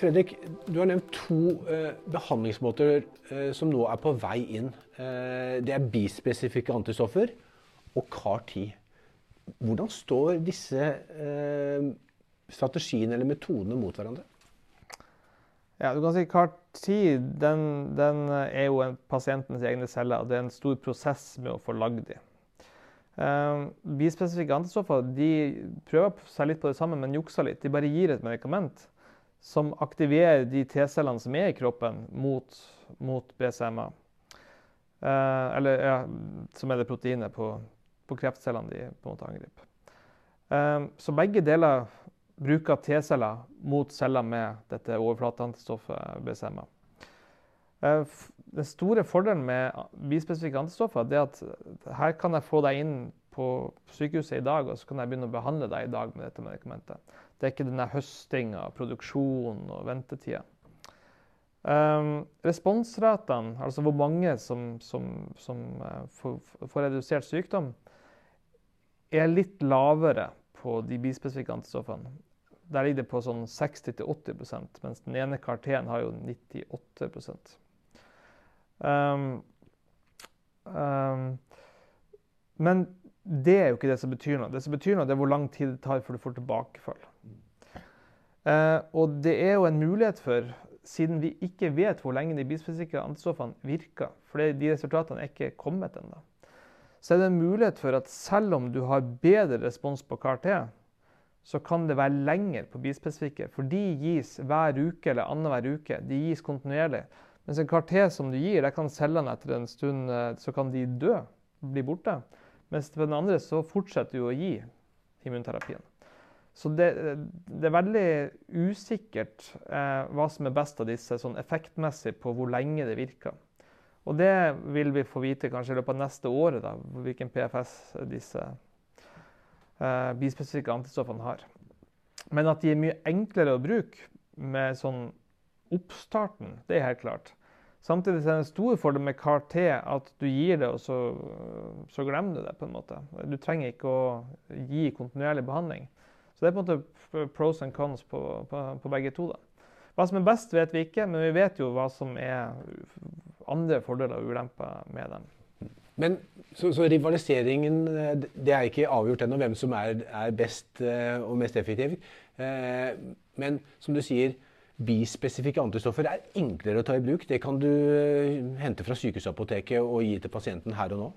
Fredrik, du har nevnt to eh, behandlingsmåter eh, som nå er på vei inn. Eh, det er bispesifikke antistoffer og CAR-10. Hvordan står disse eh, strategiene eller metodene mot hverandre? Ja, du kan si CAR-10 den, den, er jo en pasientens egne celler. Det er en stor prosess med å få lagd dem. Uh, bispesifikke antistoffer de prøver seg litt på det samme, men jukser litt. De bare gir et medikament som aktiverer de T-cellene som er i kroppen, mot, mot BCMA. Eh, eller ja, som er det proteinet på, på kreftcellene de på en måte angriper. Eh, så begge deler bruker T-celler mot celler med dette overflateantistoffet BCMA. Uh, den store fordelen med bispesifikke antistoffer er at her kan jeg få deg inn på sykehuset i dag, og så kan jeg begynne å behandle deg i dag med dette medikamentet. Det er ikke denne høstinga, produksjonen og ventetida. Um, responsratene, altså hvor mange som, som, som uh, får, får, redusert sykdom, er litt lavere på de bispesifikke antistoffene. Der ligger det på sånn 60-80 mens den ene karteen har jo 98 um, um, Men det er jo ikke det som betyr noe. Det som betyr noe, det er hvor lang tid det tar før du får tilbakefall. Uh, og det er jo en mulighet for, siden vi ikke vet hvor lenge de bispesifikke antistoffene virker, for de resultatene er ikke kommet ennå, så er det en mulighet for at selv om du har bedre respons på CAR-T, så kan det være lenger på bispesifikke. For de gis hver uke eller annenhver uke. De gis kontinuerlig. Mens en CAR-T som du gir, der kan cellene etter en stund eh, så kan de dø, bli borte. Mens på den andre så fortsetter du å gi immunterapien. Så det, det er veldig usikkert eh, hva som er best av disse, sånn effektmessig på hvor lenge det virker. Og det vil vi få vite kanskje i løpet av neste året, da, hvilken PFS disse eh, bispesifikke antistoffene har. Men at de er mye enklere å bruke med sånn oppstarten, det er helt klart. Samtidig er det en stor fordel med CAR-T at du gir det, og så, så, glemmer du det. på en måte. Du trenger ikke å gi kontinuerlig behandling. Så det er på en måte pros and cons på, på, på begge to. da. Hva som er best, vet vi ikke, men vi vet jo hva som er andre fordeler og ulemper med dem. Men så, så, rivaliseringen det er ikke avgjort ennå hvem som er, er, best eh, og mest effektiv. Eh, men som du sier, bispesifikke antistoffer er enklere å ta i bruk. Det kan du eh, hente fra sykehusapoteket og gi til pasienten her og nå.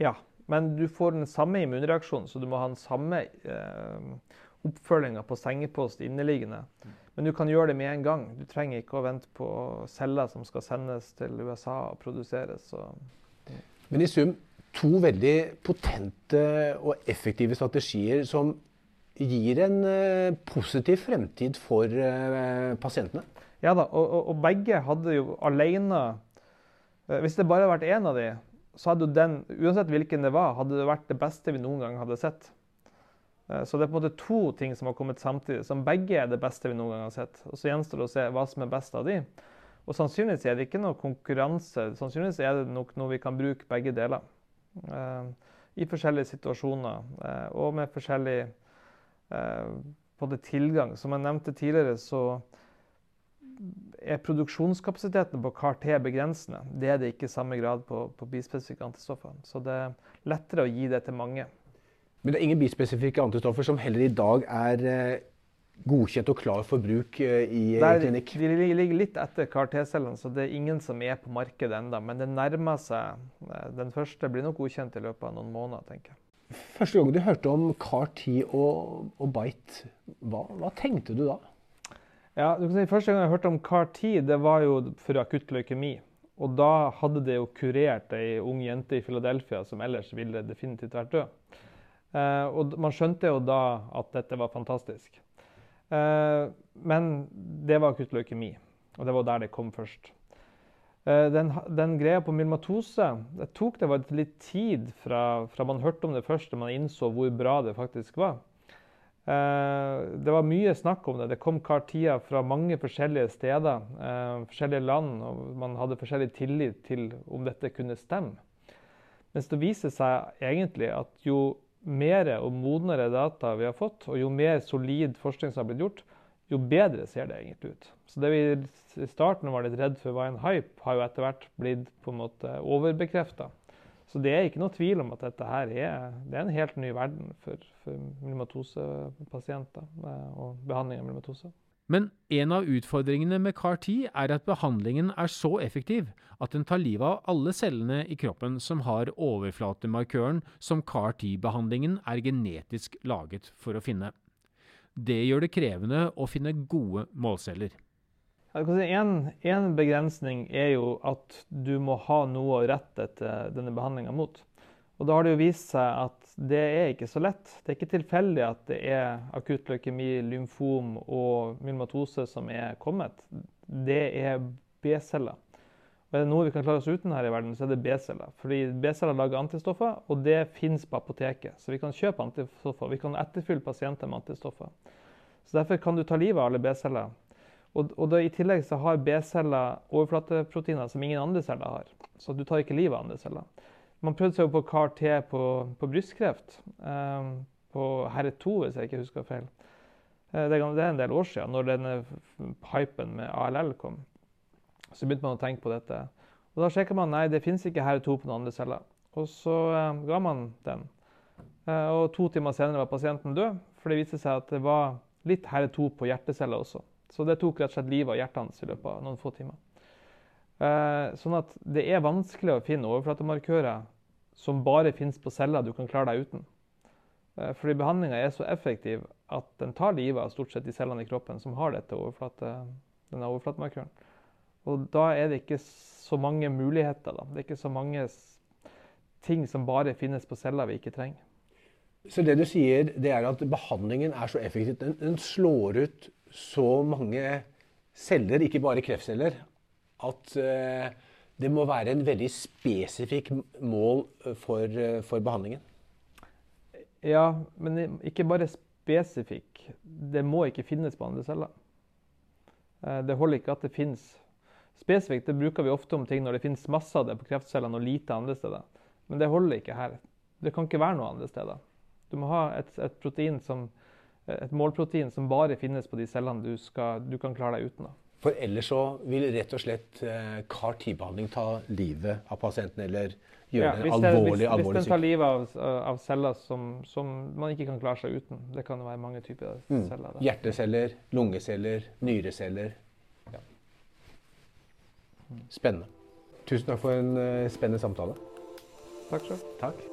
Ja, men du får den samme immunreaksjonen, så du må ha den samme eh, oppfølginga på sengepost inneliggende. Men du kan gjøre det med en gang. Du trenger ikke å vente på celler som skal sendes til USA og produseres. Og, Men i sum to veldig potente og effektive strategier som gir en uh, positiv fremtid for uh, pasientene. Ja da, og, og, og, begge hadde jo alene uh, Hvis det bare hadde vært én av de, så hadde jo den, uansett hvilken det var, hadde det vært det beste vi noen gang hadde sett. Så det er på en måte to ting som har kommet samtidig, som begge er det beste vi noen gang har sett. Og Så gjenstår det å se hva som er best av de. Og Sannsynligvis er det ikke noe konkurranse. Sannsynligvis er det nok noe vi kan bruke begge deler. I forskjellige situasjoner og med forskjellig både eh, tilgang. Som jeg nevnte tidligere, så er produksjonskapasiteten på CAR-T begrensende. Det er det ikke i samme grad på, på bispesifikke antistoffer. Så det er lettere å gi det til mange. Men det er ingen bispesifikke antistoffer som heller i dag er eh, godkjent og klar for bruk eh, i Der, klinikk? De ligger litt etter CAR-T-cellene, så det er ingen som er på markedet ennå. Men det nærmer seg. Den første blir nok godkjent i løpet av noen måneder, tenker jeg. Første gang du hørte om CAR-T og, og Bite, hva, hva, tenkte du da? Ja, du kan si Første gang jeg hørte om CAR-T, det var jo for akutt leukemi. Og da hadde det jo kurert ei ung jente i Philadelphia som ellers ville definitivt vært død. Eh, og man skjønte jo da at dette var fantastisk. Eh, men det var akutt leukemi, og det var der det kom først. Eh, den, den, greia på myrmatose, det tok det litt tid fra, fra, man hørte om det først, til man innså hvor bra det faktisk var. Eh, det var mye snakk om det. Det kom kartia fra mange forskjellige steder, eh, forskjellige land, og man hadde forskjellig tillit til om dette kunne stemme. Mens det viser seg egentlig at jo mer og modnere data vi har fått, og jo mer solid forskning som har blitt gjort, jo bedre ser det egentlig ut. Så det vi i starten var litt redd for var en hype, har jo etter hvert blitt på en måte overbekrefta. Så det er ikke noe tvil om at dette her er, det er en helt ny verden for, for myelomatosepasienter eh, og behandling av myelomatose. Men en av utfordringene med CAR-10 er at behandlingen er så effektiv at den tar livet av alle cellene i kroppen som har overflatemarkøren som CAR-10-behandlingen er genetisk laget for å finne. Det gjør det krevende å finne gode målceller. En, en begrensning er jo at du må ha noe å rette denne behandlinga mot. Og da har det jo vist seg at det er ikke så lett. Det er ikke tilfeldig at det er akutt leukemi, lymfom og myelomatose som er kommet. Det er B-celler. Og er det noe vi kan klare oss uten her i verden, så er det B-celler. Fordi B-celler lager antistoffer, og det finnes på apoteket. Så vi kan kjøpe antistoffer. Vi kan etterfylle pasienter med antistoffer. Så Derfor kan du ta livet av alle B-celler. Og, og I tillegg så har B-celler overflateproteiner som ingen andre celler har. Så du tar ikke livet av andre celler. Man prøvde seg jo på CAR-T på, på, brystkreft. Um, på HER2, hvis jeg ikke husker feil. Uh, det, er en del år siden, når denne hypen med ALL kom. Så begynte man å tenke på dette. Og Da sjekka man nei, det fins ikke HER2 på noen andre celler. Og så uh, ga man den. Uh, og to timer senere var pasienten død, for det viste seg at det var litt HER2 på hjerteceller også. Så det tok rett og slett livet av hjertet hans i løpet av noen få timer. Eh, sånn at det er vanskelig å finne overflatemarkører som bare finnes på celler du kan klare deg uten. Eh, fordi behandlinga er så effektiv at den tar livet av stort sett de cellene i kroppen som har overflate, denne overflatemarkøren. Og da er det ikke så mange muligheter. Da. Det er ikke så mange ting som bare finnes på celler vi ikke trenger. Så det du sier, det er at behandlingen er så effektiv. Den, den slår ut så mange celler, ikke bare kreftceller, at eh, det må være en veldig spesifikk mål eh, for, eh, for behandlingen. Ja, men ikke bare spesifikk. Det må ikke finnes på andre celler. Det holder ikke at det finnes. Spesifikt det bruker vi ofte om ting når det finnes masse av det på kreftcellene og lite andre steder. Men det holder ikke her. Det kan ikke være noe andre steder. Du må ha et, et protein som et målprotein som bare finnes på de cellene du, skal, du kan klare deg uten. Da. For ellers så vil rett og slett eh, CAR-10-behandling ta livet av pasienten, eller gjøre ja, den alvorlig, hvis, alvorlig Hvis den tar livet av, av celler som, som, man ikke kan klare seg uten. Det kan være mange typer mm. celler. Da. Hjerteceller, lungeceller, nyreceller. Ja. Spennende. Tusen takk for en uh, spennende samtale. Takk sjøl.